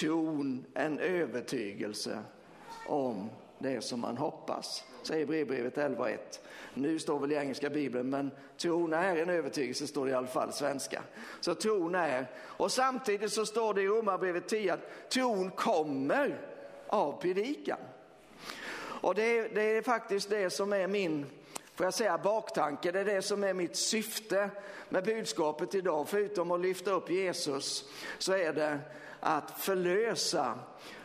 tron en övertygelse om det som man hoppas, säger brevbrevet 11.1. Nu står väl i engelska bibeln, men tron är en övertygelse, står det i alla fall svenska. Så tron är, och samtidigt så står det i Romarbrevet 10 att tron kommer av predikan. Och det, det är faktiskt det som är min får jag säga, baktanke. Det är det som är mitt syfte med budskapet idag. Förutom att lyfta upp Jesus så är det att förlösa,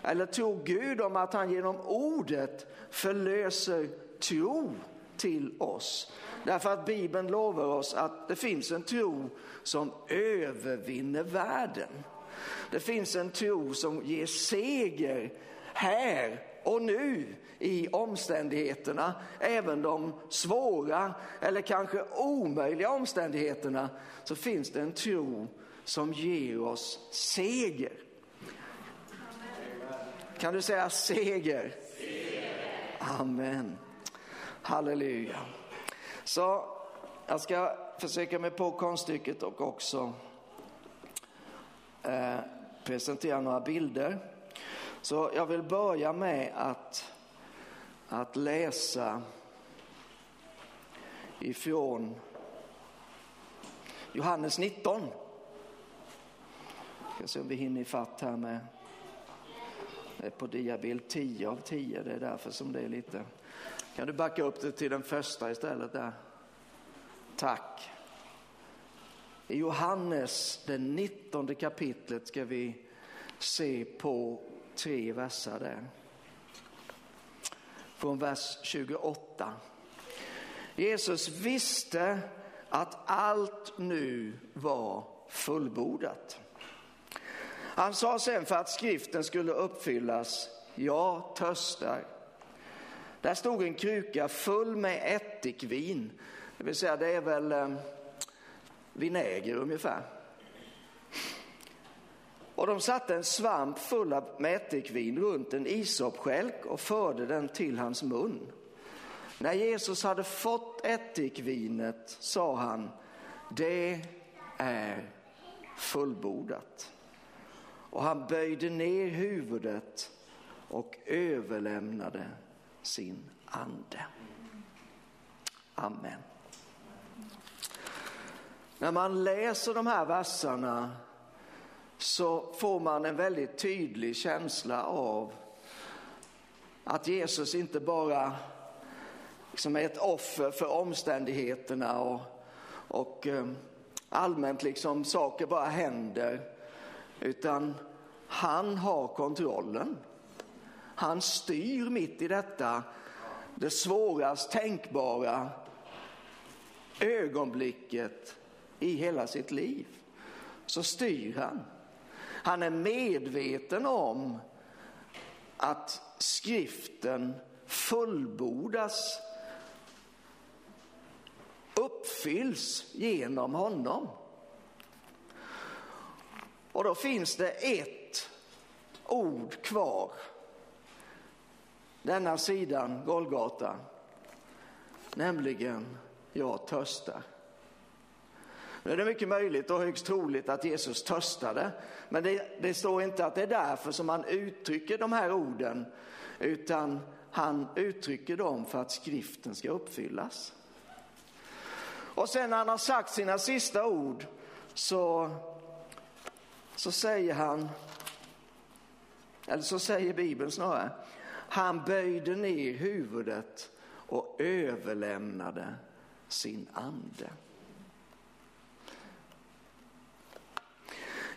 eller tro Gud om att han genom ordet förlöser tro till oss. Därför att Bibeln lovar oss att det finns en tro som övervinner världen. Det finns en tro som ger seger här och nu i omständigheterna, även de svåra eller kanske omöjliga omständigheterna, så finns det en tro som ger oss seger. Kan du säga seger? seger. Amen. Halleluja. Så jag ska försöka mig på konststycket och också eh, presentera några bilder. Så jag vill börja med att, att läsa ifrån Johannes 19. Jag ska se om vi hinner ifatt här med det är på diabild 10 av 10, det är därför som det är lite. Kan du backa upp det till den första istället där? Tack. I Johannes, det 19 kapitlet, ska vi se på tre versar där. Från vers 28. Jesus visste att allt nu var fullbordat. Han sa sen för att skriften skulle uppfyllas, jag törstar. Där stod en kruka full med ättikvin, det vill säga det är väl eh, vinäger ungefär. Och de satte en svamp full av ättikvin runt en isopskälk och förde den till hans mun. När Jesus hade fått ättikvinet sa han, det är fullbordat. Och han böjde ner huvudet och överlämnade sin ande. Amen. När man läser de här verserna så får man en väldigt tydlig känsla av att Jesus inte bara liksom är ett offer för omständigheterna och, och eh, allmänt liksom saker bara händer, utan han har kontrollen. Han styr mitt i detta, det svårast tänkbara ögonblicket i hela sitt liv. Så styr han. Han är medveten om att skriften fullbordas, uppfylls genom honom. Och då finns det ett ord kvar. Denna sidan Golgata, nämligen jag törstar. Nu är det mycket möjligt och högst troligt att Jesus törstade, men det, det står inte att det är därför som han uttrycker de här orden, utan han uttrycker dem för att skriften ska uppfyllas. Och sen när han har sagt sina sista ord så, så säger han, eller så säger Bibeln snarare, han böjde ner huvudet och överlämnade sin ande.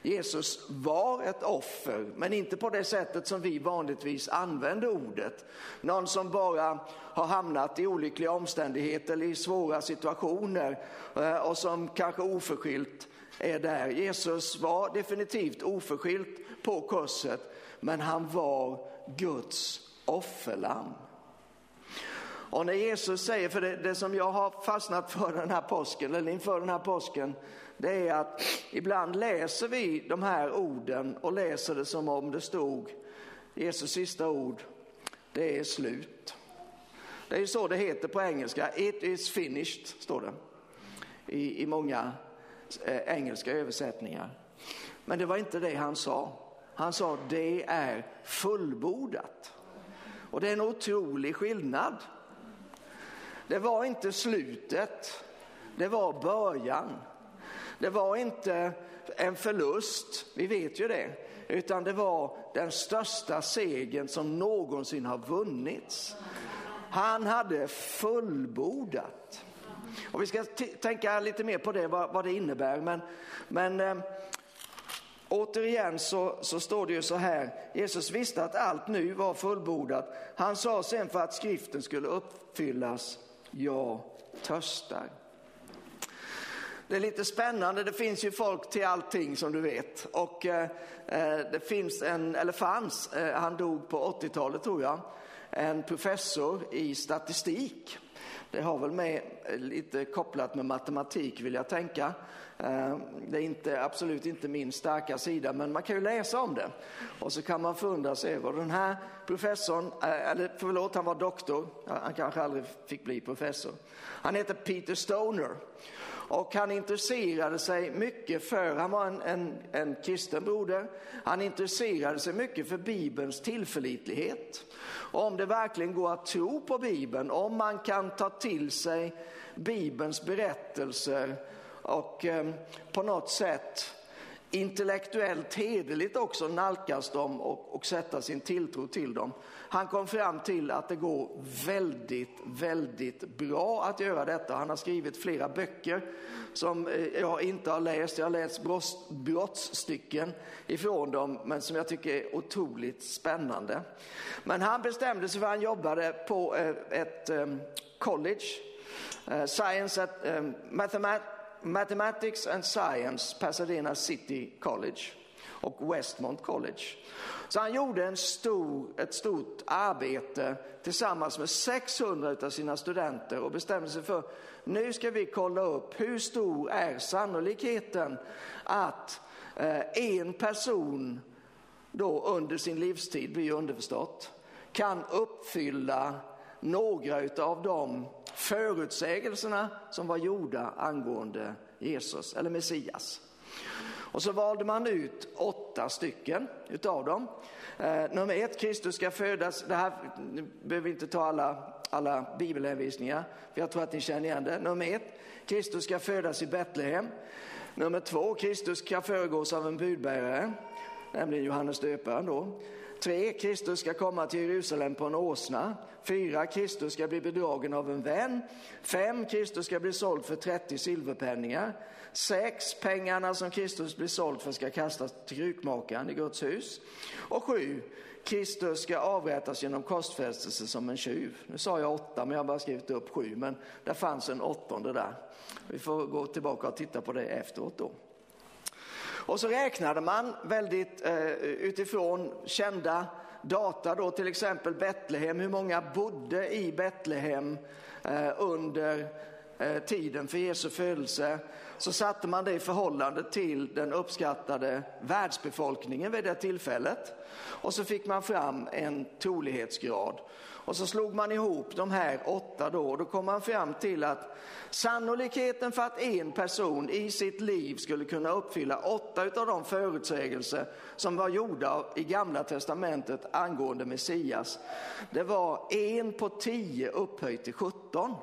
Jesus var ett offer, men inte på det sättet som vi vanligtvis använder ordet. Någon som bara har hamnat i olyckliga omständigheter eller i svåra situationer eh, och som kanske oförskyllt är där. Jesus var definitivt oförskyllt på korset, men han var Guds offerlamm. Och när Jesus säger, för det, det, som jag har fastnat för den här påsken, eller inför den här påsken, det är att ibland läser vi de här orden och läser det som om det stod Jesus sista ord, det är slut. Det är ju så det heter på engelska, it is finished, står det i, i många eh, engelska översättningar. Men det var inte det han sa. Han sa det är fullbordat. Och det är en otrolig skillnad. Det var inte slutet, det var början. Det var inte en förlust, vi vet ju det, utan det var den största segern som någonsin har vunnits. Han hade fullbordat. Och vi ska tänka lite mer på det, vad, vad det innebär. Men, men eh, återigen så, så står det ju så här, Jesus visste att allt nu var fullbordat. Han sa sen för att skriften skulle uppfyllas, jag törstar. Det är lite spännande, det finns ju folk till allting som du vet. Och eh, eh det finns en, eller fanns, eh, han dog på 80-talet tror jag, en professor i statistik. Det har väl med eh, lite kopplat med matematik vill jag tänka. Eh, det är inte, absolut inte min starka sida, men man kan ju läsa om det. Och så kan man förundra sig över den här professorn, eller förlåt, han var doktor, han kanske aldrig fick bli professor. Han heter Peter Stoner och han intresserade sig mycket för, han var en, en, en kristen broder, han intresserade sig mycket för Bibelns tillförlitlighet. Om det verkligen går att tro på Bibeln, om man kan ta till sig Bibelns berättelser och eh, på något sätt intellektuellt hederligt också nalkas dem och, och sätta sin tilltro till dem. Han kom fram till att det går väldigt, väldigt bra att göra detta. Han har skrivit flera böcker som eh, jag inte har läst. Jag har läst brottsstycken ifrån dem, men som jag tycker är otroligt spännande. Men han bestämde sig för att han jobbade på eh, ett eh, college, Science at Mathematics and Science, Pasadena City College och Westmont College. Så han gjorde en stor, ett stort arbete tillsammans med 600 av sina studenter och bestämde sig för nu ska vi kolla upp hur stor är sannolikheten att eh, en person då under sin livstid, blir underförstått, kan uppfylla några av de förutsägelserna som var gjorda angående Jesus eller Messias. Och så valde man ut åtta stycken utav dem. Eh, nummer ett, Kristus ska födas. Det här behöver vi inte ta alla, alla bibelhänvisningar, för jag tror att ni känner igen det. Nummer ett, Kristus ska födas i Betlehem. Nummer två, Kristus ska föregås av en budbärare, nämligen Johannes döparen då. 3. Kristus ska komma till Jerusalem på en åsna. 4. Kristus ska bli bedragen av en vän. 5. Kristus ska bli såld för 30 silverpenningar. 6. pengarna som Kristus blir såld för ska kastas till krukmakaren i Guds hus. Och 7. Kristus ska avrättas genom korsfästelse som en tjuv. Nu sa jag åtta, men jag har bara skrivit upp sju, men det fanns en åttonde där. Vi får gå tillbaka och titta på det efteråt då. Och så räknade man väldigt eh, utifrån kända data då, till exempel Betlehem, hur många bodde i Betlehem eh, under Eh, tiden för Jesu födelse så satte man det i förhållande till den uppskattade världsbefolkningen vid det tillfället. Och så fick man fram en trolighetsgrad. Och så slog man ihop de här åtta då och då kom man fram till att sannolikheten för att en person i sitt liv skulle kunna uppfylla åtta av de förutsägelser som var gjorda i gamla testamentet angående Messias, det var en på tio upphöjt till 17.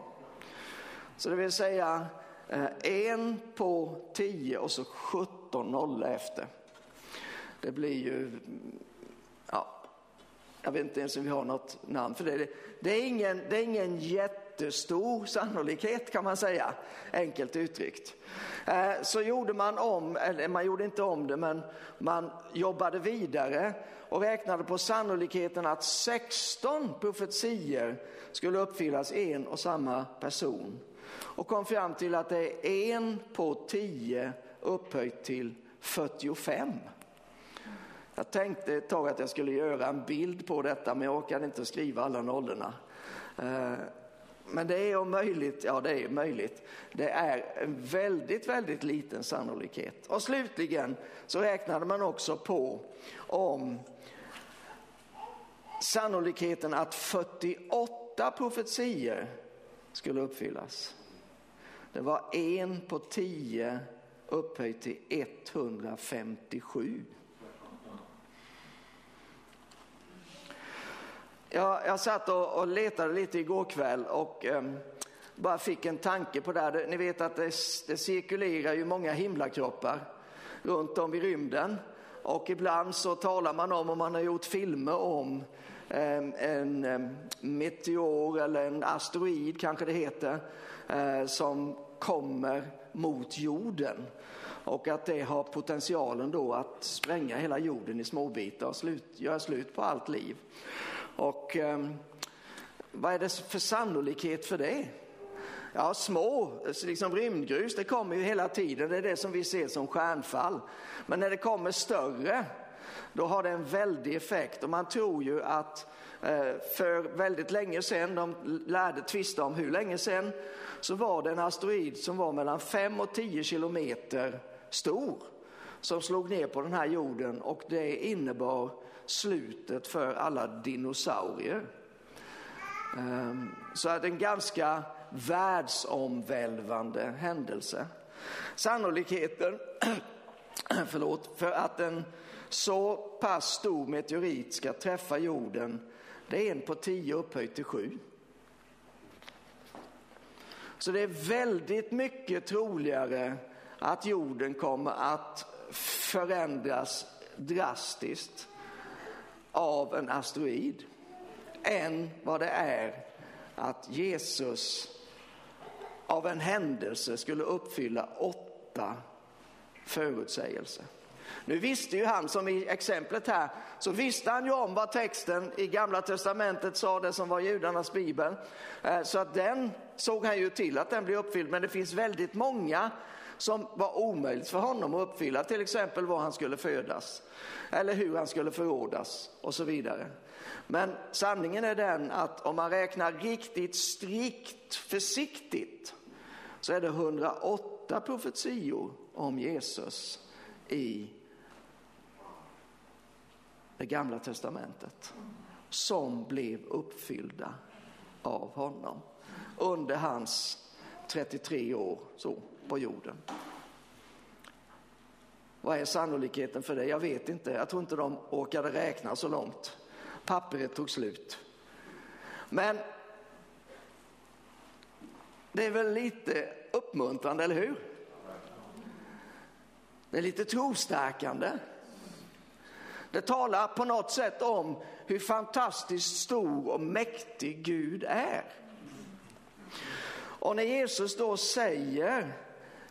Så det vill säga eh, en på tio och så 17 noll efter. Det blir ju, mm, ja, jag vet inte ens om vi har något namn för det. Det är ingen, det är ingen jättestor sannolikhet kan man säga, enkelt uttryckt. Eh, så gjorde man om, eller man gjorde inte om det, men man jobbade vidare och räknade på sannolikheten att 16 profetier skulle uppfyllas en och samma person och kom fram till att det är en på tio upphöjt till 45. Jag tänkte ett tag att jag skulle göra en bild på detta men jag orkade inte skriva alla nollorna. Eh, men det är om möjligt, ja det är möjligt. Det är en väldigt, väldigt liten sannolikhet. Och slutligen så räknade man också på om sannolikheten att 48 profetier skulle uppfyllas. Det var en på tio upphöjt till 157. Jag, jag satt och, och letade lite igår kväll och um, bara fick en tanke på det här. Ni vet att det, det cirkulerar ju många himlakroppar runt om i rymden och ibland så talar man om, och man har gjort filmer om, Ehm, en ehm, meteor eller en asteroid kanske det heter, eh, som kommer mot jorden och att det har potentialen då att spränga hela jorden i småbitar och slut, göra slut på allt liv. Och ehm, vad är det för sannolikhet för det? Ja, små, liksom rymdgrus, det kommer ju hela tiden. Det är det som vi ser som stjärnfall. Men när det kommer större, då har det en väldig effekt. Och man tror ju att eh, för väldigt länge sedan, de lärde tvista om hur länge sedan, så var det en asteroid som var mellan 5 och 10 kilometer stor som slog ner på den här jorden och det innebar slutet för alla dinosaurier. Ehm, så att en ganska världsomvälvande händelse. Sannolikheten förlåt, för att en så pass stor meteorit ska träffa jorden, det är en på tio upphöjt till sju. Så det är väldigt mycket troligare att jorden kommer att förändras drastiskt av en asteroid än vad det är att Jesus av en händelse skulle uppfylla åtta förutsägelser. Nu visste ju han, som i exemplet här, så visste han ju om vad texten i gamla testamentet sa, det som var judarnas bibel. Eh, så att den såg han ju till att den blev uppfylld. Men det finns väldigt många som var omöjligt för honom att uppfylla, till exempel var han skulle födas eller hur han skulle förrådas och så vidare. Men sanningen är den att om man räknar riktigt strikt försiktigt så är det 108 profetior om Jesus i det gamla testamentet som blev uppfyllda av honom under hans 33 år så, på jorden. Vad är sannolikheten för det? Jag vet inte. Jag tror inte de orkade räkna så långt. Pappret tog slut. Men det är väl lite uppmuntrande, eller hur? Det är lite trostärkande. Det talar på något sätt om hur fantastiskt stor och mäktig Gud är. Och när Jesus då säger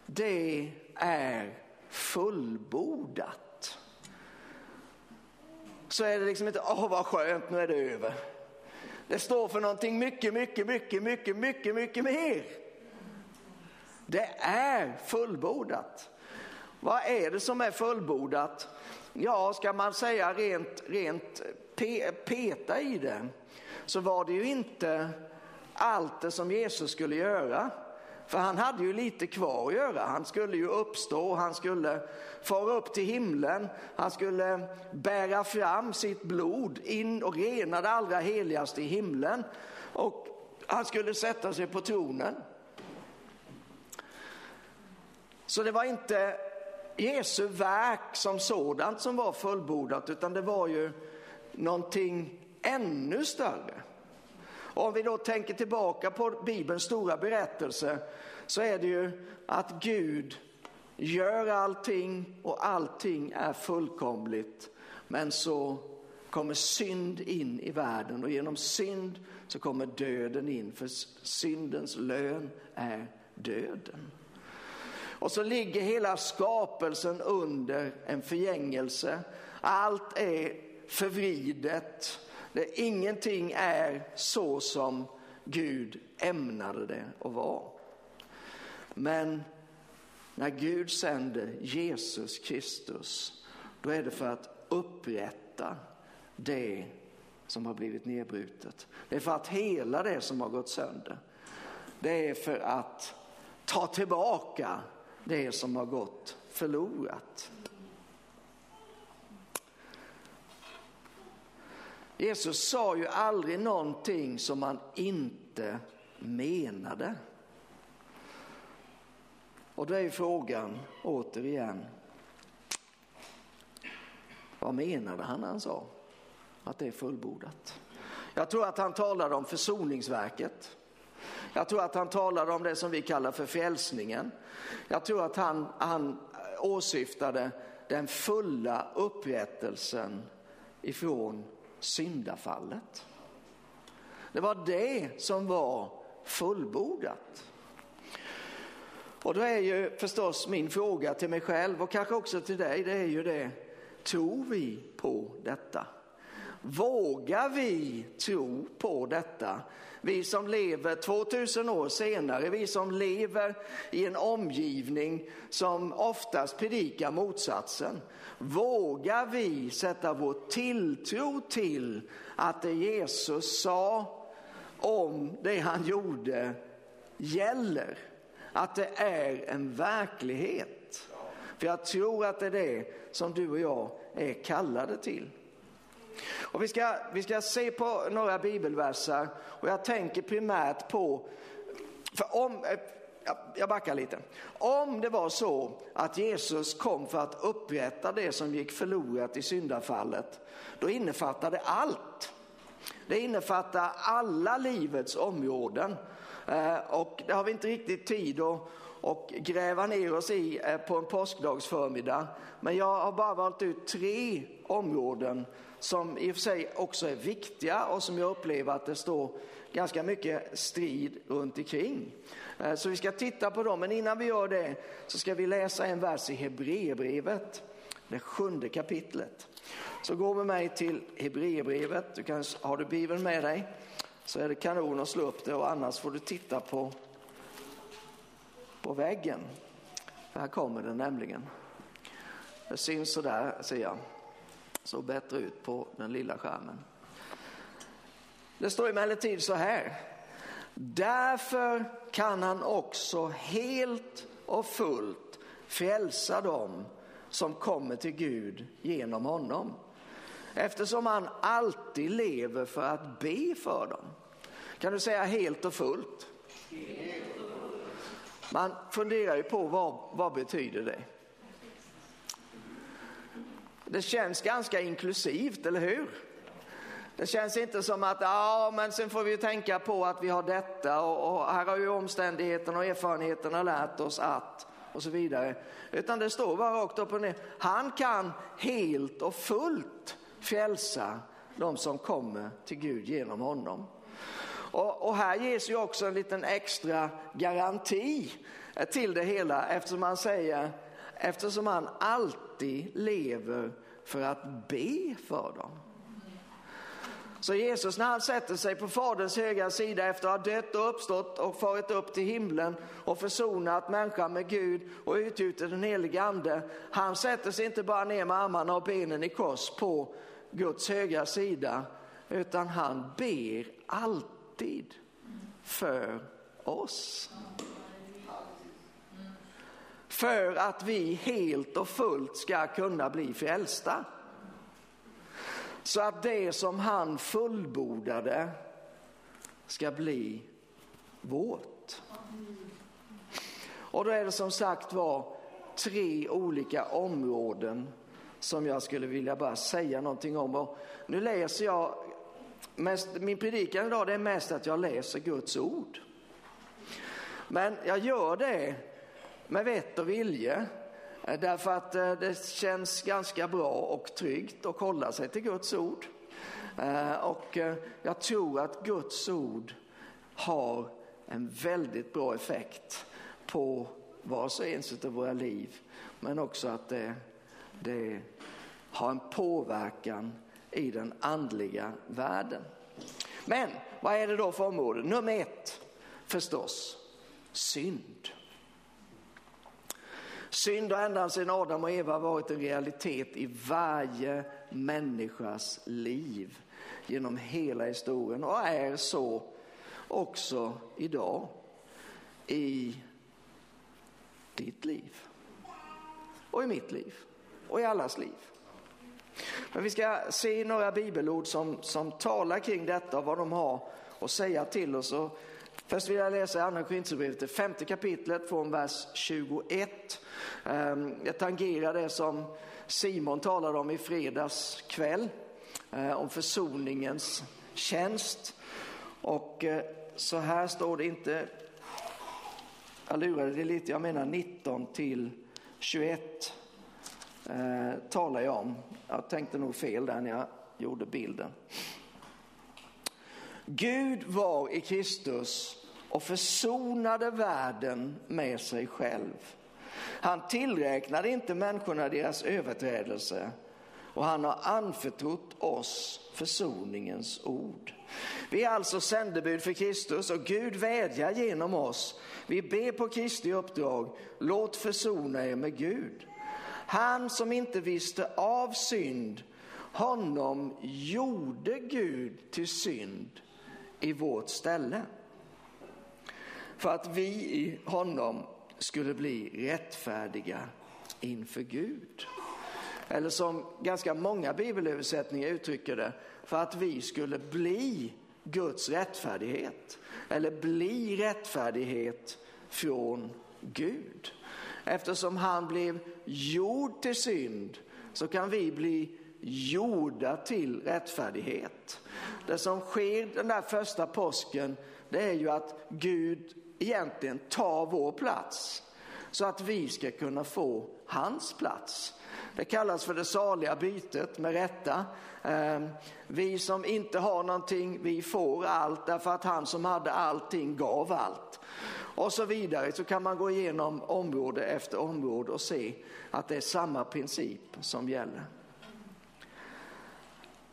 det är fullbordat så är det liksom inte åh vad skönt nu är det över. Det står för någonting mycket, mycket, mycket, mycket, mycket, mycket mer. Det är fullbordat. Vad är det som är fullbordat? Ja, ska man säga rent, rent pe peta i det så var det ju inte allt det som Jesus skulle göra. För han hade ju lite kvar att göra. Han skulle ju uppstå, han skulle fara upp till himlen, han skulle bära fram sitt blod in och rena det allra heligaste i himlen. Och han skulle sätta sig på tronen. Så det var inte Jesu verk som sådant som var fullbordat, utan det var ju någonting ännu större. Och om vi då tänker tillbaka på Bibelns stora berättelse så är det ju att Gud gör allting och allting är fullkomligt. Men så kommer synd in i världen och genom synd så kommer döden in för syndens lön är döden. Och så ligger hela skapelsen under en förgängelse. Allt är förvridet. Det, ingenting är så som Gud ämnade det att vara. Men när Gud sänder Jesus Kristus, då är det för att upprätta det som har blivit nedbrutet. Det är för att hela det som har gått sönder. Det är för att ta tillbaka det som har gått förlorat. Jesus sa ju aldrig någonting som han inte menade. Och då är frågan återigen, vad menade han när han sa att det är fullbordat? Jag tror att han talade om försoningsverket. Jag tror att han talade om det som vi kallar för frälsningen. Jag tror att han, han åsyftade den fulla upprättelsen ifrån syndafallet. Det var det som var fullbordat. Och då är ju förstås min fråga till mig själv och kanske också till dig, det är ju det, tror vi på detta? Vågar vi tro på detta? Vi som lever 2000 år senare, vi som lever i en omgivning som oftast predikar motsatsen. Vågar vi sätta vår tilltro till att det Jesus sa om det han gjorde gäller? Att det är en verklighet. För jag tror att det är det som du och jag är kallade till. Och vi, ska, vi ska se på några bibelverser och jag tänker primärt på, för om, eh, jag backar lite. Om det var så att Jesus kom för att upprätta det som gick förlorat i syndafallet, då innefattar det allt. Det innefattar alla livets områden. Eh, och det har vi inte riktigt tid att och gräva ner oss i eh, på en påskdagsförmiddag. Men jag har bara valt ut tre områden som i och för sig också är viktiga och som jag upplever att det står ganska mycket strid runt omkring. Eh, så vi ska titta på dem, men innan vi gör det så ska vi läsa en vers i Hebreerbrevet, det sjunde kapitlet. Så gå med mig till Hebreerbrevet, du kan, har du Bibeln med dig så är det kanon att slå upp det och annars får du titta på, på väggen. här kommer den nämligen. Det syns så där ser jag såg bättre ut på den lilla skärmen. Det står emellertid så här. Därför kan han också helt och fullt frälsa dem som kommer till Gud genom honom. Eftersom han alltid lever för att be för dem. Kan du säga helt och fullt? Man funderar ju på vad, vad betyder det? Det känns ganska inklusivt, eller hur? Det känns inte som att, ja men sen får vi tänka på att vi har detta och, och här har ju omständigheterna och erfarenheterna lärt oss att och så vidare. Utan det står bara rakt upp och ner. Han kan helt och fullt frälsa de som kommer till Gud genom honom. Och, och, här ges ju också en liten extra garanti till det hela eftersom han säger eftersom han alltid lever för att be för dem. Så Jesus när han sätter sig på Faderns högra sida efter att ha dött och uppstått och farit upp till himlen och försonat människan med Gud och utgjutit den helige ande. Han sätter sig inte bara ner med armarna och benen i kors på Guds högra sida utan han ber alltid för oss för att vi helt och fullt ska kunna bli frälsta. Så att det som han fullbordade ska bli vårt. Och då är det som sagt var tre olika områden som jag skulle vilja bara säga någonting om. Och nu läser jag, mest, min predikan idag det är mest att jag läser Guds ord. Men jag gör det med vett och vilje. Eh, därför att eh, det känns ganska bra och tryggt att hålla sig till Guds ord. Eh, och jag tror att Guds ord har en väldigt bra effekt på vars och ens av våra liv. Men också att det, det har en påverkan i den andliga världen. Men vad är det då för område? Nummer ett förstås, synd. Synd har ända sedan Adam och Eva varit en realitet i varje människas liv genom hela historien och är så också idag i ditt liv och i mitt liv och i allas liv. Men vi ska se några bibelord som, som talar kring detta och vad de har att säga till oss. Och först vill jag läsa Andra Korinthierbrevet, det femte kapitlet från vers 21 ehm, jag tangerar det som Simon talade om i fredags kväll, eh, om försoningens tjänst. Och eh, så här står det inte, jag lurade det lite, jag menar 19 till 21 eh, talar jag om. Jag tänkte nog fel där när jag gjorde bilden. Gud var i Kristus och försonade världen med sig själv. Han tillräknade inte människorna deras överträdelse och han har anförtrott oss försoningens ord. Vi är alltså sändebud för Kristus och Gud vädjar genom oss. Vi ber på Kristi uppdrag, låt försona er med Gud. Han som inte visste av synd, honom gjorde Gud till synd i vårt ställe. För att vi i honom skulle bli rättfärdiga inför Gud. Eller som ganska många bibelöversättningar uttrycker det, för att vi skulle bli Guds rättfärdighet. Eller bli rättfärdighet från Gud. Eftersom han blev gjord till synd så kan vi bli gjorda till rättfärdighet. Det som sker den där första påsken det är ju att Gud egentligen tar vår plats så att vi ska kunna få hans plats. Det kallas för det saliga bytet med rätta. Ehm, vi som inte har någonting, vi får allt därför att han som hade allting gav allt. Och så vidare så kan man gå igenom område efter område och se att det är samma princip som gäller.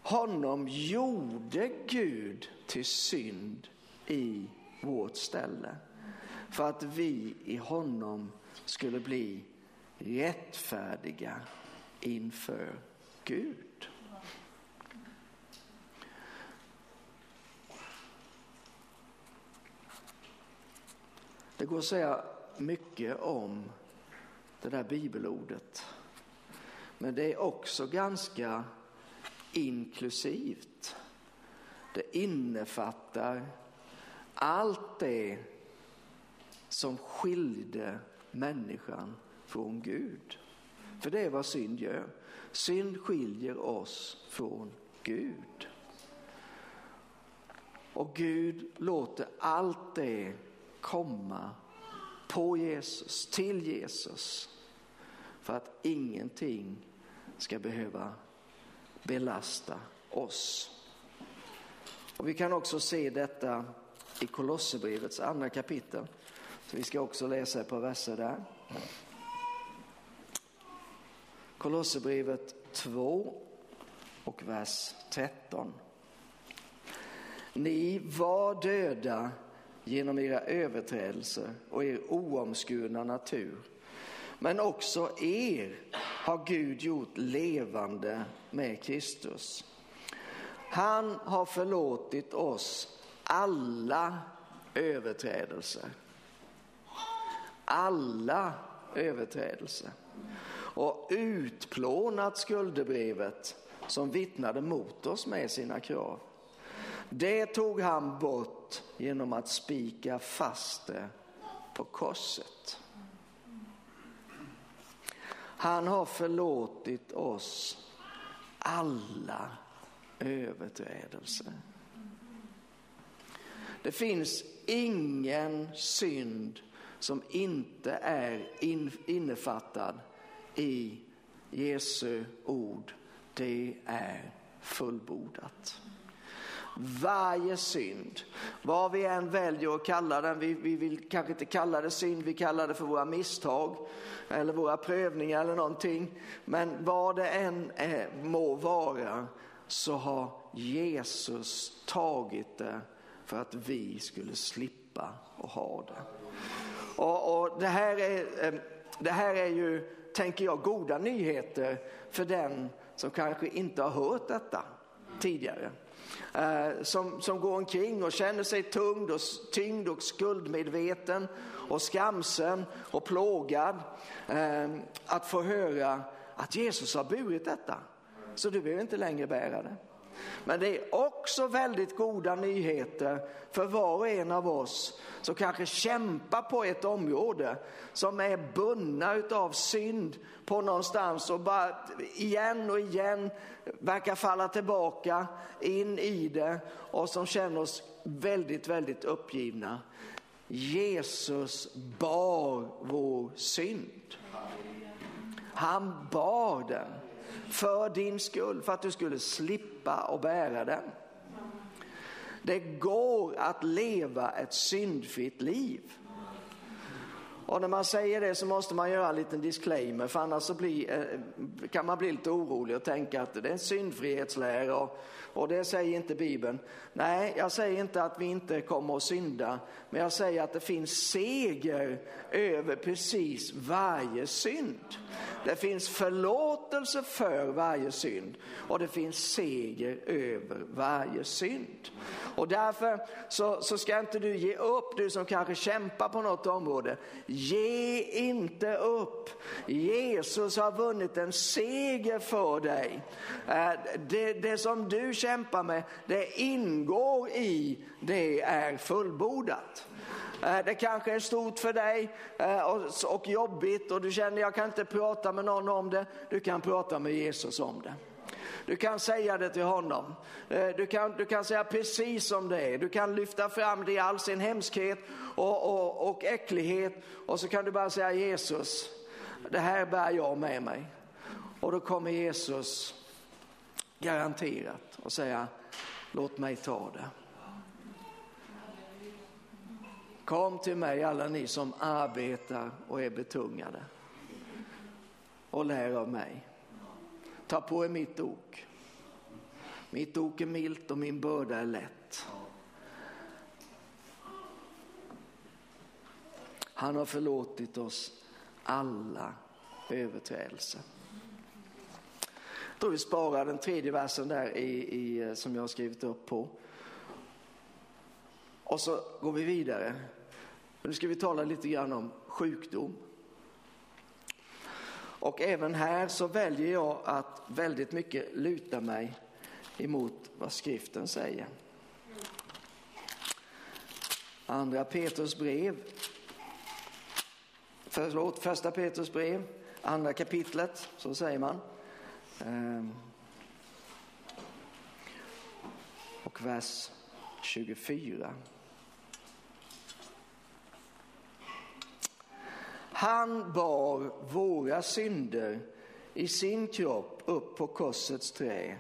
Honom gjorde Gud till synd i vårt ställe för att vi i honom skulle bli rättfärdiga inför Gud. Det går att säga mycket om det där bibelordet. Men det är också ganska inklusivt. Det innefattar allt det som skilde människan från Gud. För det är vad synd gör. Synd skiljer oss från Gud. Och Gud låter allt det komma på Jesus, till Jesus. För att ingenting ska behöva belasta oss. Och vi kan också se detta i Kolosserbrevets andra kapitel. Så vi ska också läsa ett par verser där. Kolosserbrevet 2 och vers 13. Ni var döda genom era överträdelser och er oomskurna natur. Men också er har Gud gjort levande med Kristus. Han har förlåtit oss alla överträdelser. Alla överträdelser och utplånat skuldebrevet som vittnade mot oss med sina krav. Det tog han bort genom att spika fast det på korset. Han har förlåtit oss alla överträdelser. Det finns ingen synd som inte är innefattad i Jesu ord, det är fullbordat. Varje synd, vad vi än väljer att kalla den, vi, vi vill kanske inte kalla det synd, vi kallar det för våra misstag eller våra prövningar eller någonting. Men vad det än är, må vara så har Jesus tagit det för att vi skulle slippa att ha det. Och, och det, här är, ehm, det här är ju tänker jag, goda nyheter för den som kanske inte har hört detta tidigare. Eh, som, som går omkring och känner sig tyngd och, tyngd och skuldmedveten och skamsen och plågad. Eh, att få höra att Jesus har burit detta, så du behöver inte längre bära det. Men det är också väldigt goda nyheter för var och en av oss som kanske kämpar på ett område som är bundna av synd på någonstans och bara igen och igen verkar falla tillbaka in i det och som känner oss väldigt, väldigt uppgivna. Jesus bar vår synd. Han bar den för din skull, för att du skulle slippa att bära den. Det går att leva ett syndfritt liv. Och när man säger det så måste man göra en liten disclaimer för annars så blir, eh, kan man bli lite orolig och tänka att det är en syndfrihetslära och, och det säger inte Bibeln. Nej, jag säger inte att vi inte kommer att synda, men jag säger att det finns seger över precis varje synd. Det finns förlåtelse för varje synd och det finns seger över varje synd. Och därför så, så ska inte du ge upp, du som kanske kämpar på något område. Ge inte upp. Jesus har vunnit en seger för dig. Eh, det, det som du kämpar med, det ingår i det är fullbordat. Eh, det kanske är stort för dig eh, och jobbigt och du känner jag kan inte prata med någon om det. Du kan prata med Jesus om det. Du kan säga det till honom. Eh, du kan, du kan säga precis som det är. Du kan lyfta fram det i all sin hemskhet och, och, och äcklighet och så kan du bara säga Jesus, det här bär jag med mig. Och då kommer Jesus garanterat och säga, låt mig ta det. Kom till mig alla ni som arbetar och är betungade och lär av mig. Ta på er mitt ok. Mitt ok är milt och min börda är lätt. Han har förlåtit oss alla överträdelser. Jag tror vi sparar den tredje versen där i, i, eh, som jag har skrivit upp på. Och så går vi vidare. Nu ska vi tala lite grann om sjukdom. Och även här så väljer jag att väldigt mycket luta mig emot vad skriften säger. Andra Petrus brev, förlåt, första Petrus brev, andra kapitlet, så säger man. Ehm. Och vers 24. Han bar våra synder i sin kropp upp på korsets trä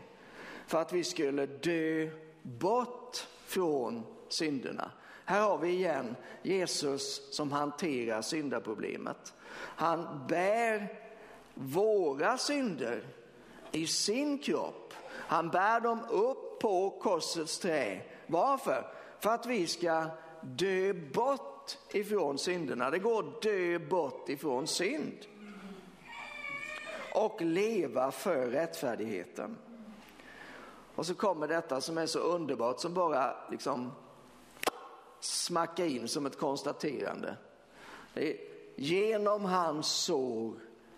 för att vi skulle dö bort från synderna. Här har vi igen Jesus som hanterar syndaproblemet. Han bär våra synder i sin kropp. Han bär dem upp på korsets trä. Varför? För att vi ska dö bort bort ifrån synderna. Det går att dö bort ifrån synd. Och leva för rättfärdigheten. Och så kommer detta som är så underbart som bara liksom smackar in som ett konstaterande. Är, genom hans sår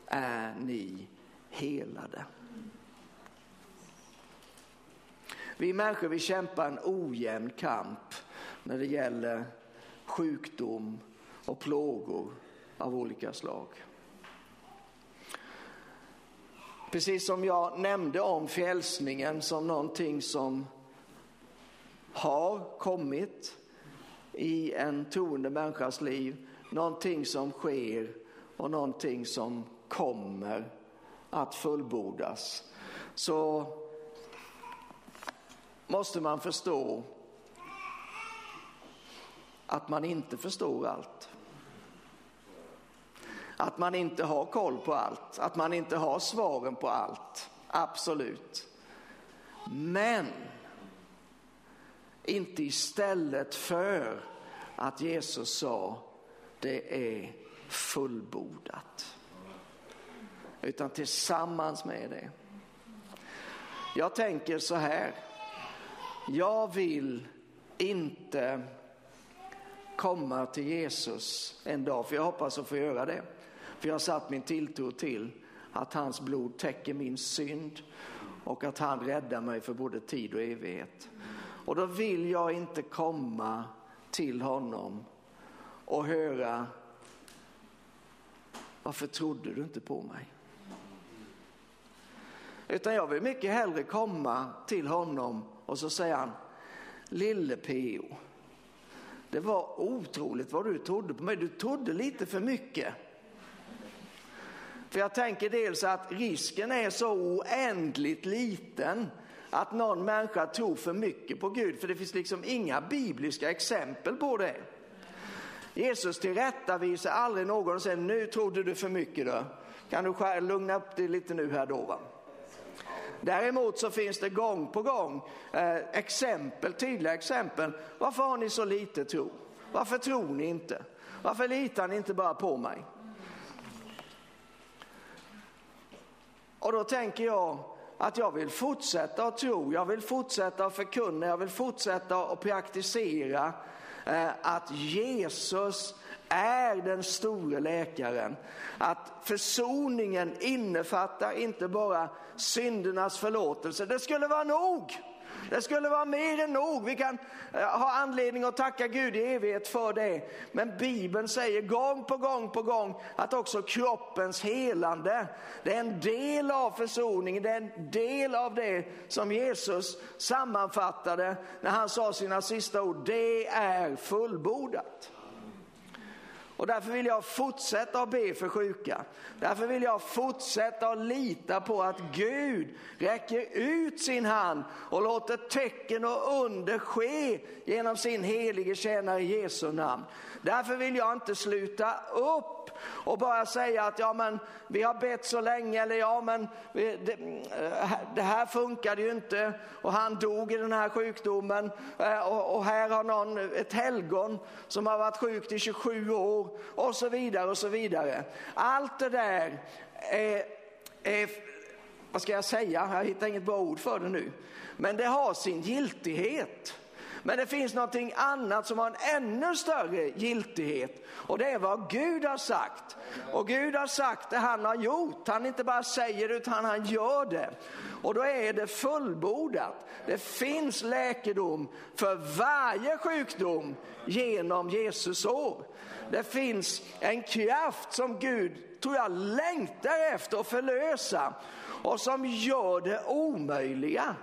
är ni helade. Vi människor vi kämpar en ojämn kamp när det gäller sjukdom och plågor av olika slag. Precis som jag nämnde om frälsningen som någonting som har kommit i en troende människas liv, någonting som sker och någonting som kommer att fullbordas, så måste man förstå att man inte förstår allt. Att man inte har koll på allt, att man inte har svaren på allt. Absolut. Men inte istället för att Jesus sa det är fullbordat. Utan tillsammans med det. Jag tänker så här. Jag vill inte komma till Jesus en dag, för jag hoppas att få göra det. För jag har satt min tilltro till att hans blod täcker min synd och att han räddar mig för både tid och evighet. Och då vill jag inte komma till honom och höra varför trodde du inte på mig? Utan jag vill mycket hellre komma till honom och så säger han, lille P.O. Det var otroligt vad du trodde på mig. Du trodde lite för mycket. För jag tänker dels att risken är så oändligt liten att någon människa tror för mycket på Gud, för det finns liksom inga bibliska exempel på det. Jesus tillrättavisar aldrig någon och säger nu trodde du för mycket då. Kan du lugna upp dig lite nu här då va? Däremot så finns det gång på gång eh, exempel, tydliga exempel. Varför har ni så lite tro? Varför tror ni inte? Varför litar ni inte bara på mig? Och då tänker jag att jag vill fortsätta att tro, jag vill fortsätta att förkunna, jag vill fortsätta att praktisera eh, att Jesus är den store läkaren. Att försoningen innefattar inte bara syndernas förlåtelse, det skulle vara nog. Det skulle vara mer än nog. Vi kan eh, ha anledning att tacka Gud i evighet för det. Men Bibeln säger gång på gång på gång att också kroppens helande, det är en del av försoningen, det är en del av det som Jesus sammanfattade när han sa sina sista ord. Det är fullbordat. Och därför vill jag fortsätta att be för sjuka. Därför vill jag fortsätta att lita på att Gud räcker ut sin hand och låter tecken och under ske genom sin helige tjänare i Jesu namn. Därför vill jag inte sluta upp och bara säga att ja men vi har bett så länge eller ja men vi, det, eh, det, här funkade ju inte och han dog i den här sjukdomen eh, och, och här har någon ett helgon som har varit sjukt i 27 år och så vidare och så vidare. Allt det där är, är vad ska jag säga, jag hittar inget bra ord för det nu, men det har sin giltighet. Men det finns någonting annat som har en ännu större giltighet och det är vad Gud har sagt. Och Gud har sagt det han har gjort. Han inte bara säger det utan han gör det. Och då är det fullbordat. Det finns läkedom för varje sjukdom genom Jesus år. Det finns en kraft som Gud, tror jag, längtar efter att förlösa och som gör det omöjliga.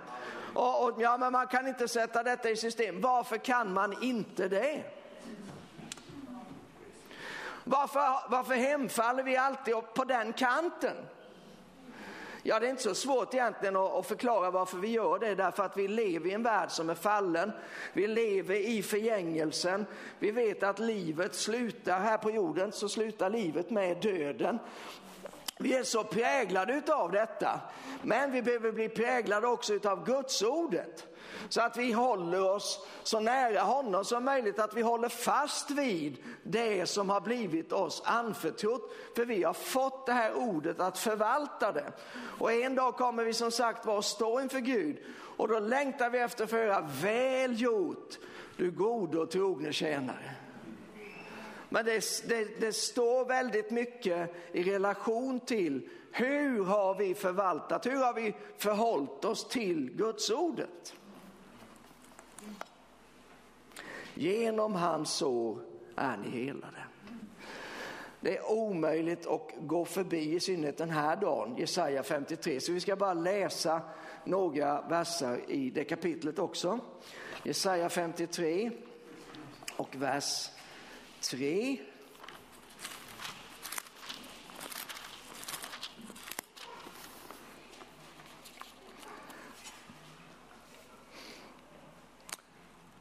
Och, och, ja, men man kan inte sätta detta i system. Varför kan man inte det? Varför, varför hemfaller vi alltid på den kanten? Ja, det är inte så svårt egentligen att förklara varför vi gör det, därför att vi lever i en värld som är fallen. Vi lever i förgängelsen. Vi vet att livet slutar här på jorden, så slutar livet med döden. Vi är så präglade av detta, men vi behöver bli präglade också av Gudsordet. Så att vi håller oss så nära honom som möjligt, att vi håller fast vid det som har blivit oss anförtrott. För vi har fått det här ordet att förvalta det. Och en dag kommer vi som sagt vara att stå inför Gud och då längtar vi efter att få höra väl gjort du gode och trogne tjänare. Men det, det, det står väldigt mycket i relation till hur har vi förvaltat, hur har vi förhållit oss till Guds ordet? Genom hans sår är ni helade. Det är omöjligt att gå förbi, i synnerhet den här dagen, Jesaja 53. Så vi ska bara läsa några verser i det kapitlet också. Jesaja 53 och vers 3.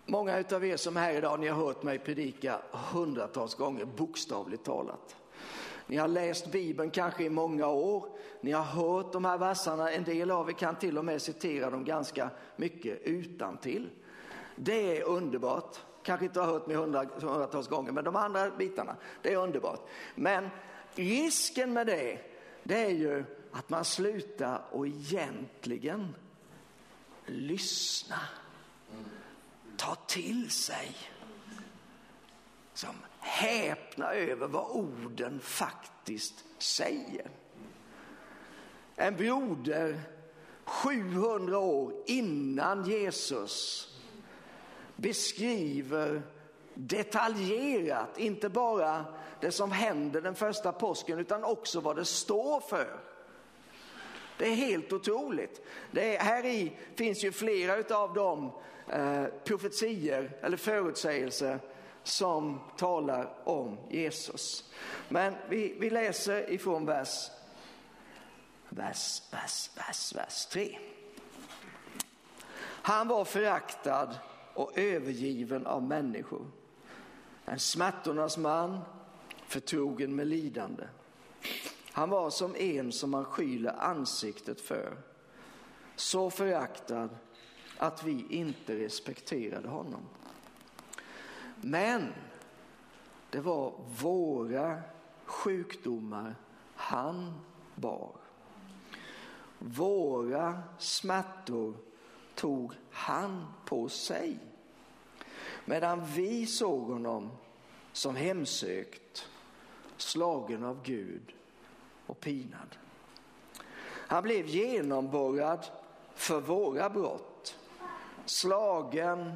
Många av er som är här idag, ni har hört mig predika hundratals gånger, bokstavligt talat. Ni har läst Bibeln kanske i många år, ni har hört de här verserna, en del av er kan till och med citera dem ganska mycket utan till. Det är underbart kanske inte har hört mig hundratals gånger, men de andra bitarna, det är underbart. Men risken med det, det är ju att man slutar och egentligen lyssna, ta till sig, som häpna över vad orden faktiskt säger. En broder 700 år innan Jesus beskriver detaljerat, inte bara det som händer den första påsken utan också vad det står för. Det är helt otroligt. Det är, här i finns ju flera av de eh, profetier eller förutsägelser som talar om Jesus. Men vi, vi läser ifrån vers, vers, vers, vers, vers 3. Han var föraktad och övergiven av människor. En smärtornas man, förtrogen med lidande. Han var som en som man skyler ansiktet för. Så föraktad att vi inte respekterade honom. Men det var våra sjukdomar han bar. Våra smärtor tog han på sig. Medan vi såg honom som hemsökt, slagen av Gud och pinad. Han blev genomborrad för våra brott, slagen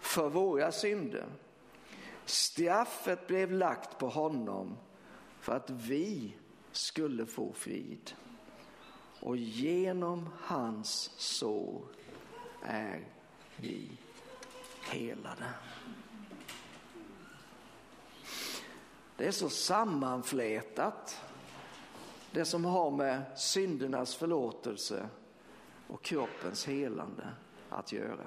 för våra synder. Straffet blev lagt på honom för att vi skulle få frid. Och genom hans sår är vi helade. Det är så sammanflätat, det som har med syndernas förlåtelse och kroppens helande att göra.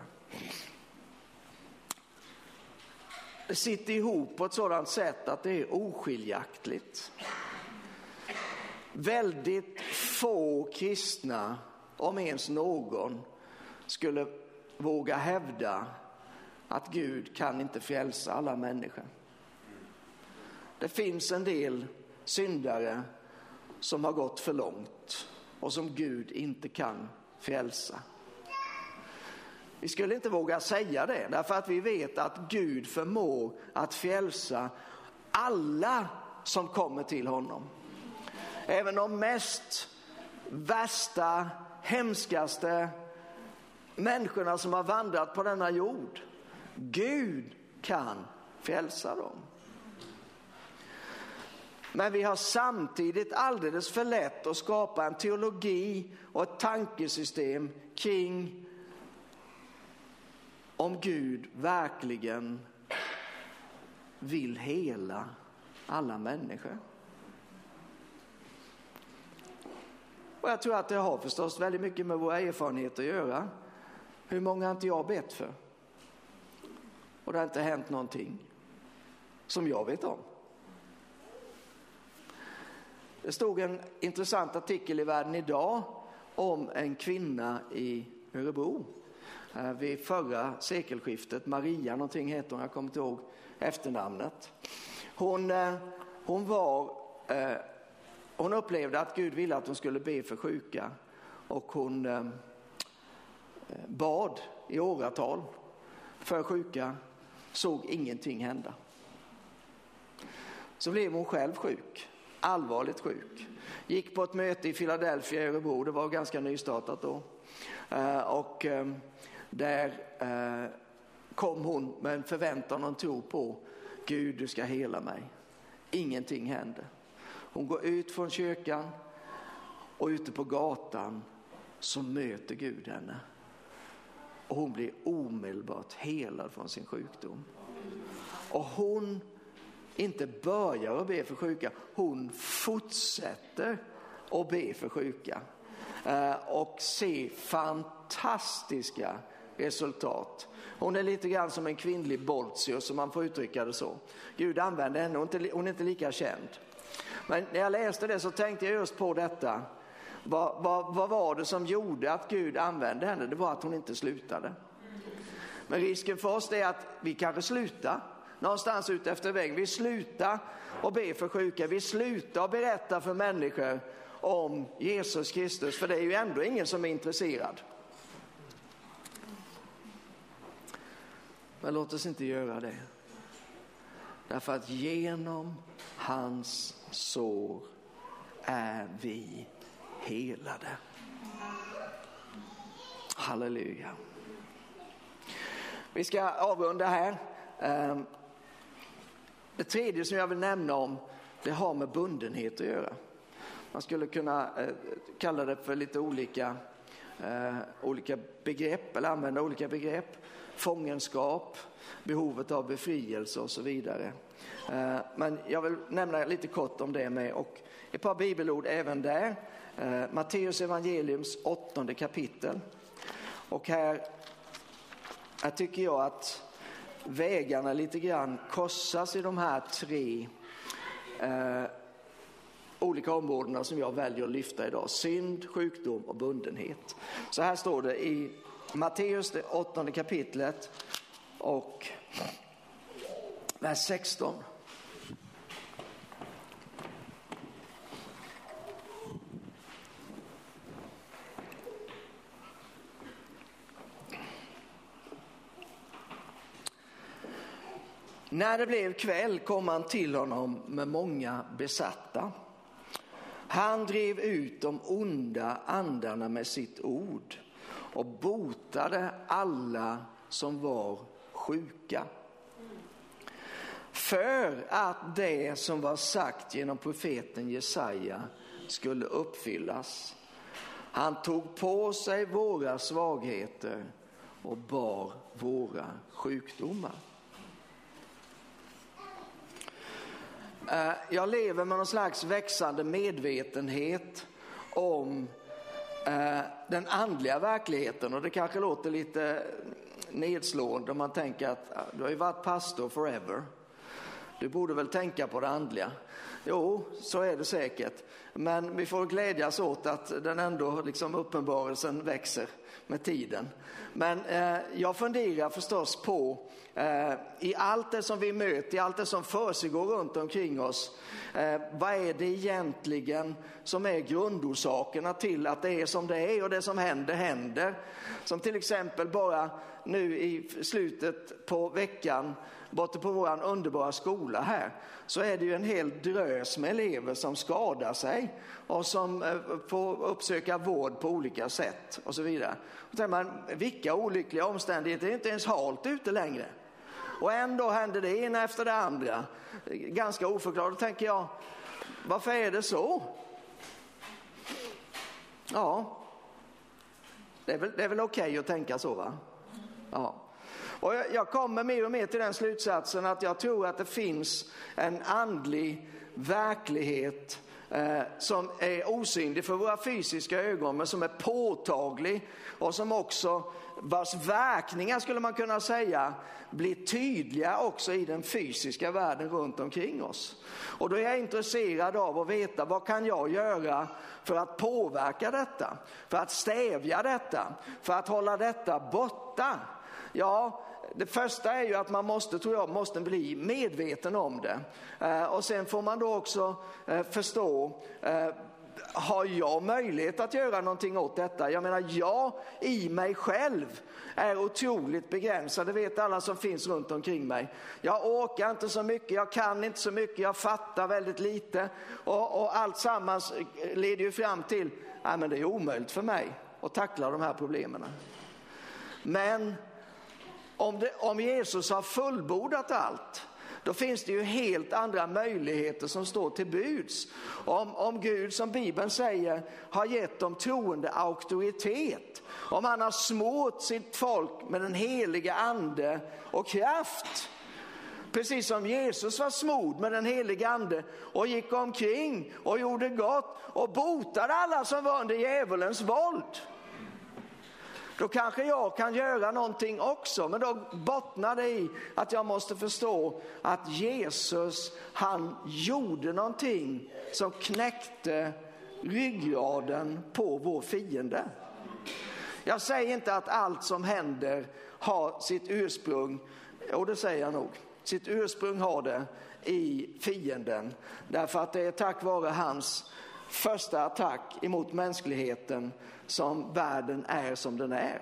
Det sitter ihop på ett sådant sätt att det är oskiljaktigt. Väldigt få kristna, om ens någon, skulle våga hävda att Gud kan inte frälsa alla människor. Det finns en del syndare som har gått för långt och som Gud inte kan frälsa. Vi skulle inte våga säga det därför att vi vet att Gud förmår att frälsa alla som kommer till honom. Även de mest värsta, hemskaste människorna som har vandrat på denna jord. Gud kan frälsa dem. Men vi har samtidigt alldeles för lätt att skapa en teologi och ett tankesystem kring om Gud verkligen vill hela alla människor. Och jag tror att det har förstås väldigt mycket med våra erfarenheter att göra. Hur många har inte jag bett för? Och det har inte hänt någonting som jag vet om. Det stod en intressant artikel i Världen idag om en kvinna i Örebro eh, vid förra sekelskiftet. Maria någonting heter hon, jag kommer inte ihåg efternamnet. Hon, eh, hon, var, eh, hon upplevde att Gud ville att hon skulle be för sjuka och hon bad i åratal för sjuka, såg ingenting hända. Så blev hon själv sjuk, allvarligt sjuk. Gick på ett möte i Philadelphia i Örebro, det var ganska nystartat då. Eh, och ehm, där eh, kom hon med en förväntan och en tro på Gud, du ska hela mig. Ingenting hände. Hon går ut från kyrkan och ute på gatan så möter Gud henne. Och hon blir omedelbart helad från sin sjukdom. Och hon inte börjar att be för sjuka, hon fortsätter att be för sjuka. Eh, och se fantastiska resultat. Hon är lite grann som en kvinnlig Boltzius, om man får uttrycka det så. Gud använder henne, hon är inte lika känd. Men när jag läste det så tänkte jag just på detta. Vad, vad, vad var det som gjorde att Gud använde henne? Det var att hon inte slutade. Men risken för oss är att vi kanske slutar någonstans ute efter vägen. Vi slutar och be för sjuka. Vi slutar och berätta för människor om Jesus Kristus. För det är ju ändå ingen som är intresserad. Men låt oss inte göra det. Därför att genom hans sår är vi helade. Halleluja. Vi ska avrunda här. Ehm, det tredje som jag vill nämna om, det har med bundenhet att göra. Man skulle kunna eh, kalla det för lite olika, eh, olika begrepp eller använda olika begrepp. Fångenskap, behovet av befrielse och så vidare. Eh, men jag vill nämna lite kort om det med och ett par bibelord även där. Eh, Matteus evangeliums åttonde kapitel. Och här, här tycker jag att vägarna lite grann korsas i de här tre eh, olika områdena som jag väljer att lyfta idag. Synd, sjukdom och bundenhet. Så här står det i Matteus, det åttonde kapitlet och vers 16. När det blev kväll kom han till honom med många besatta. Han drev ut de onda andarna med sitt ord och botade alla som var sjuka. För att det som var sagt genom profeten Jesaja skulle uppfyllas. Han tog på sig våra svagheter och bar våra sjukdomar. Eh, jag lever med någon slags växande medvetenhet om eh, den andliga verkligheten och det kanske låter lite nedslående om man tänker att du har ju varit pastor forever. Du borde väl tänka på det andliga. Jo, så är det säkert. Men vi får glädjas åt att den ändå, liksom uppenbarelsen växer med tiden. Men eh, jag funderar förstås på eh, i allt det som vi möter, i allt det som försiggår runt omkring oss. Eh, vad är det egentligen som är grundorsakerna till att det är som det är och det som händer händer? Som till exempel bara nu i slutet på veckan borta på vår underbara skola här så är det ju en hel drös med elever som skadar sig och som eh, får uppsöka vård på olika sätt och så vidare. Och man, vilka olyckliga omständigheter, det är inte ens halt ute längre. Och ändå händer det ena efter det andra. Ganska oförklarligt, tänker jag, varför är det så? Ja, det är väl, väl okej okay att tänka så va? Ja. Och jag, jag kommer mer och mer till den slutsatsen att jag tror att det finns en andlig verklighet eh, som är osynlig för våra fysiska ögon men som är påtaglig och som också vars verkningar skulle man kunna säga blir tydliga också i den fysiska världen runt omkring oss. Och då är jag intresserad av att veta vad kan jag göra för att påverka detta, för att stävja detta, för att hålla detta borta. Ja, det första är ju att man måste, tror jag, måste bli medveten om det. Eh, och sen får man då också eh, förstå eh, har jag möjlighet att göra någonting åt detta? Jag menar, jag i mig själv är otroligt begränsad. Det vet alla som finns runt omkring mig. Jag orkar inte så mycket, jag kan inte så mycket, jag fattar väldigt lite. Och, och allt sammans leder ju fram till, att det är omöjligt för mig att tackla de här problemen. Men om, det, om Jesus har fullbordat allt, då finns det ju helt andra möjligheter som står till buds. Om, om Gud, som Bibeln säger, har gett de troende auktoritet, om han har smort sitt folk med den heliga ande och kraft, precis som Jesus var smord med den heliga ande och gick omkring och gjorde gott och botade alla som var under djävulens våld. Då kanske jag kan göra någonting också, men då bottnar det i att jag måste förstå att Jesus, han gjorde någonting som knäckte ryggraden på vår fiende. Jag säger inte att allt som händer har sitt ursprung, och det säger jag nog, sitt ursprung har det i fienden. Därför att det är tack vare hans första attack emot mänskligheten som världen är som den är.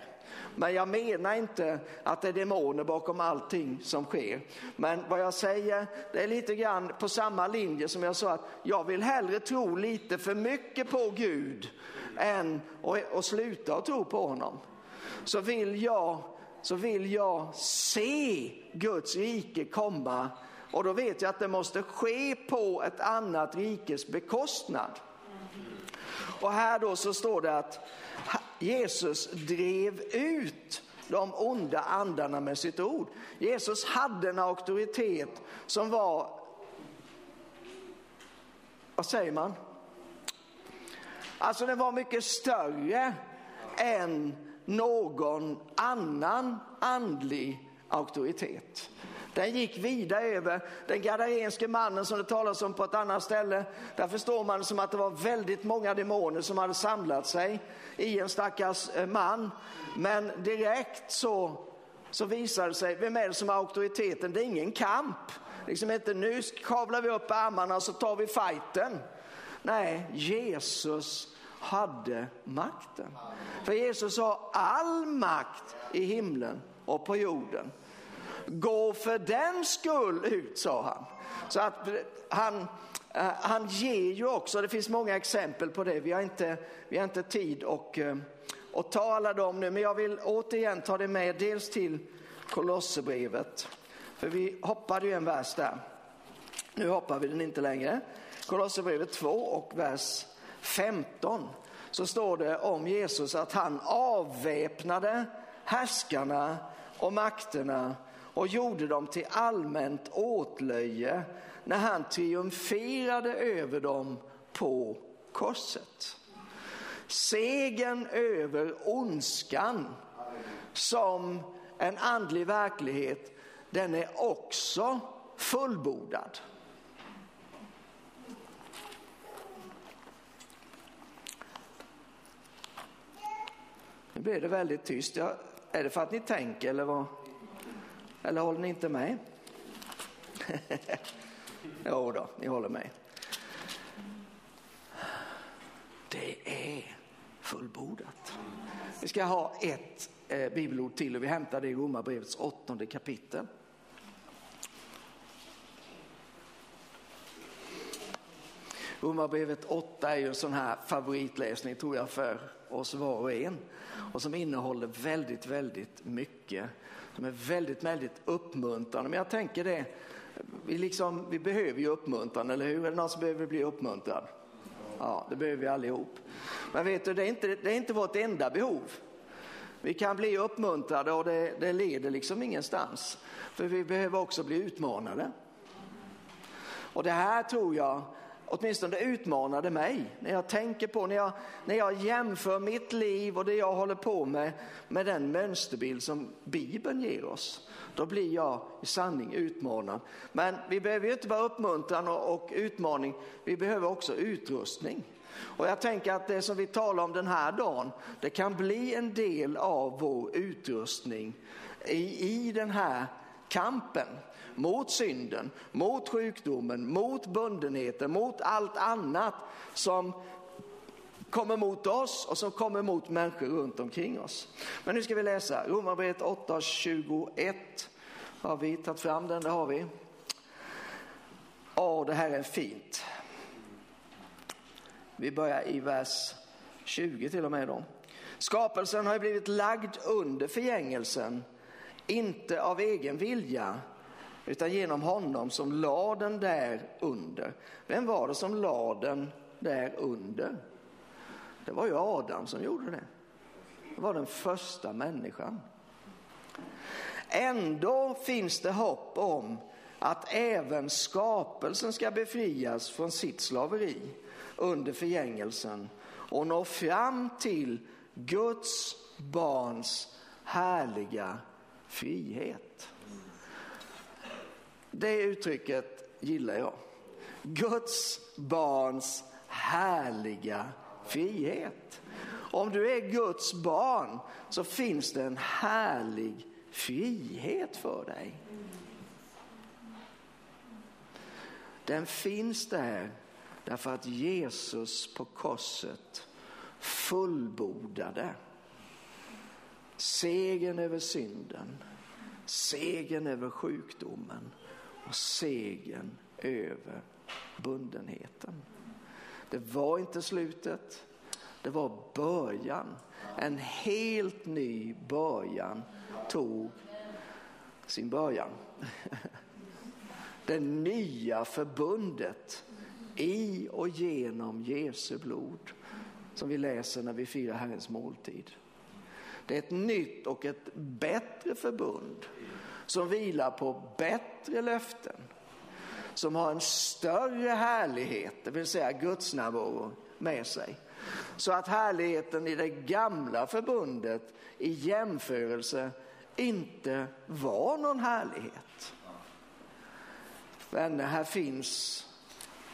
Men jag menar inte att det är demoner bakom allting som sker. Men vad jag säger, det är lite grann på samma linje som jag sa att jag vill hellre tro lite för mycket på Gud än att sluta att tro på honom. så vill jag, så vill jag se Guds rike komma och då vet jag att det måste ske på ett annat rikes bekostnad. Och här då så står det att Jesus drev ut de onda andarna med sitt ord. Jesus hade en auktoritet som var, vad säger man? Alltså den var mycket större än någon annan andlig auktoritet. Den gick vida över den gadarenske mannen som det talas om på ett annat ställe. Där förstår man som att det var väldigt många demoner som hade samlat sig i en stackars eh, man. Men direkt så, så visar det sig, vem är det som har auktoriteten? Det är ingen kamp. Liksom inte nu kavlar vi upp armarna så tar vi fighten. Nej, Jesus hade makten. För Jesus har all makt i himlen och på jorden. Gå för den skull ut, sa han. Så att eh, han, eh, han ger ju också, det finns många exempel på det, vi har inte, vi har inte tid och, eh, och ta alla dem nu, men jag vill återigen ta det med dels till Kolosserbrevet, för vi hoppade ju en vers där. Nu hoppar vi den inte längre. Kolosserbrevet 2 och vers 15 så står det om Jesus att han avväpnade härskarna och makterna och gjorde dem till allmänt åtlöje när han triumferade över dem på korset. Segen över ondskan som en andlig verklighet, den är också fullbordad. Nu blir det väldigt tyst. Ja, är det för att ni tänker eller vad? Eller håller ni inte med? jo då, ni håller med. Det är fullbordat. Vi ska ha ett eh, bibelord till och vi hämtar det i Romarbrevets åttonde kapitel. Romarbrevet 8 är ju en sån här favoritläsning tror jag för oss var och en och som innehåller väldigt, väldigt mycket som är väldigt, väldigt uppmuntrande. Men jag tänker det, vi, liksom, vi behöver ju uppmuntran, eller hur? Är det någon som behöver bli uppmuntrad? Ja, det behöver vi allihop. Men vet du, det är inte, det är inte vårt enda behov. Vi kan bli uppmuntrade och det, det leder liksom ingenstans. För vi behöver också bli utmanade. Och det här tror jag åtminstone utmanade mig när jag tänker på, när jag, när jag jämför mitt liv och det jag håller på med med den mönsterbild som Bibeln ger oss. Då blir jag i sanning utmanad. Men vi behöver ju inte bara uppmuntran och, och utmaning, vi behöver också utrustning. Och jag tänker att det som vi talar om den här dagen, det kan bli en del av vår utrustning i, i den här kampen mot synden, mot sjukdomen, mot bundenheten, mot allt annat som kommer mot oss och som kommer mot människor runt omkring oss. Men nu ska vi läsa Romarbrevet 8.21. Har vi tagit fram den? Det har vi. Åh, det här är fint. Vi börjar i vers 20 till och med då. Skapelsen har blivit lagd under förgängelsen, inte av egen vilja, utan genom honom som la den där under. Vem var det som la den där under? Det var ju Adam som gjorde det. Det var den första människan. Ändå finns det hopp om att även skapelsen ska befrias från sitt slaveri under förgängelsen och nå fram till Guds barns härliga frihet. Det uttrycket gillar jag. Guds barns härliga frihet. Om du är Guds barn så finns det en härlig frihet för dig. Den finns där därför att Jesus på korset fullbordade segern över synden, segern över sjukdomen och segern över bundenheten. Det var inte slutet. Det var början. En helt ny början tog sin början. Det nya förbundet i och genom Jesu blod som vi läser när vi firar Herrens måltid. Det är ett nytt och ett bättre förbund som vilar på bättre löften, som har en större härlighet, det vill säga Guds närvaro med sig. Så att härligheten i det gamla förbundet i jämförelse inte var någon härlighet. Vänner, här finns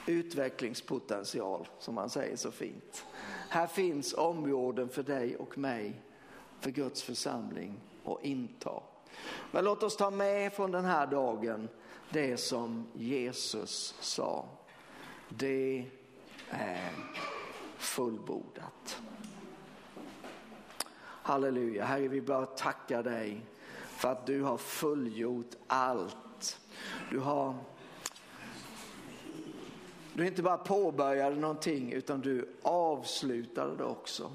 utvecklingspotential som man säger så fint. Här finns områden för dig och mig, för Guds församling att inta. Men låt oss ta med från den här dagen det som Jesus sa. Det är fullbordat. Halleluja, Herre vi bara tacka dig för att du har fullgjort allt. Du har du inte bara påbörjade någonting utan du avslutade det också.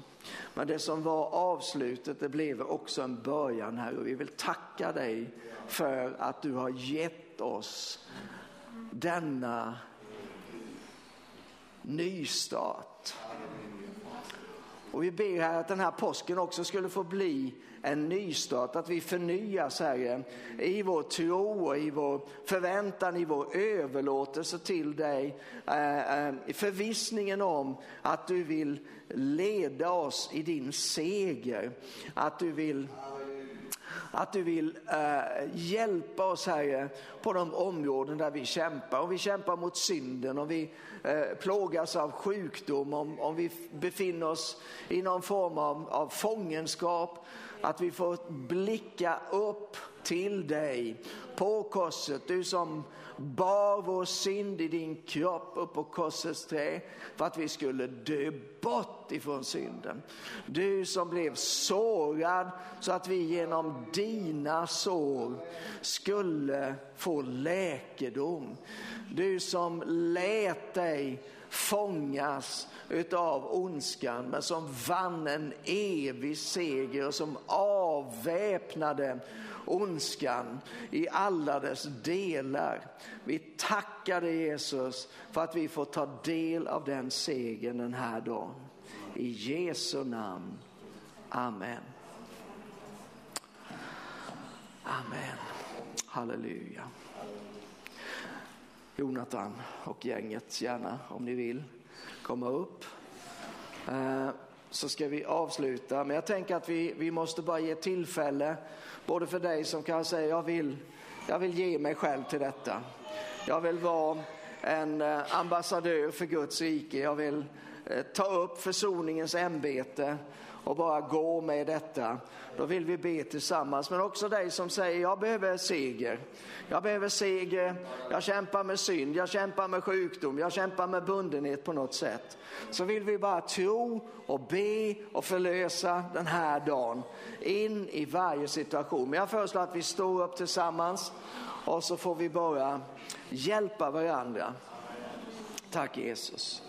Men det som var avslutet det blev också en början här och vi vill tacka dig för att du har gett oss denna nystart. Och vi ber här att den här påsken också skulle få bli en nystart, att vi förnyas Herre i vår tro och i vår förväntan, i vår överlåtelse till dig. Eh, eh, I förvissningen om att du vill leda oss i din seger, att du vill att du vill eh, hjälpa oss Herre på de områden där vi kämpar. Om vi kämpar mot synden, om vi eh, plågas av sjukdom, om, om vi befinner oss i någon form av, av fångenskap, att vi får blicka upp till dig på korset. Du som bar vår synd i din kropp upp på korsets trä för att vi skulle dö bort ifrån synden. Du som blev sårad så att vi genom dina sår skulle få läkedom. Du som lät dig fångas utav ondskan men som vann en evig seger och som avväpnade ondskan i alla dess delar. Vi tackar dig Jesus för att vi får ta del av den segern den här dagen. I Jesu namn. Amen. Amen. Halleluja. Jonathan och gänget, gärna om ni vill komma upp. Eh, så ska vi avsluta, men jag tänker att vi, vi måste bara ge tillfälle, både för dig som kan säga jag vill, jag vill ge mig själv till detta. Jag vill vara en eh, ambassadör för Guds rike, jag vill eh, ta upp försoningens ämbete och bara gå med detta. Då vill vi be tillsammans. Men också dig som säger, jag behöver seger. Jag behöver seger, jag kämpar med synd, jag kämpar med sjukdom, jag kämpar med bundenhet på något sätt. Så vill vi bara tro och be och förlösa den här dagen in i varje situation. Men jag föreslår att vi står upp tillsammans och så får vi bara hjälpa varandra. Tack Jesus.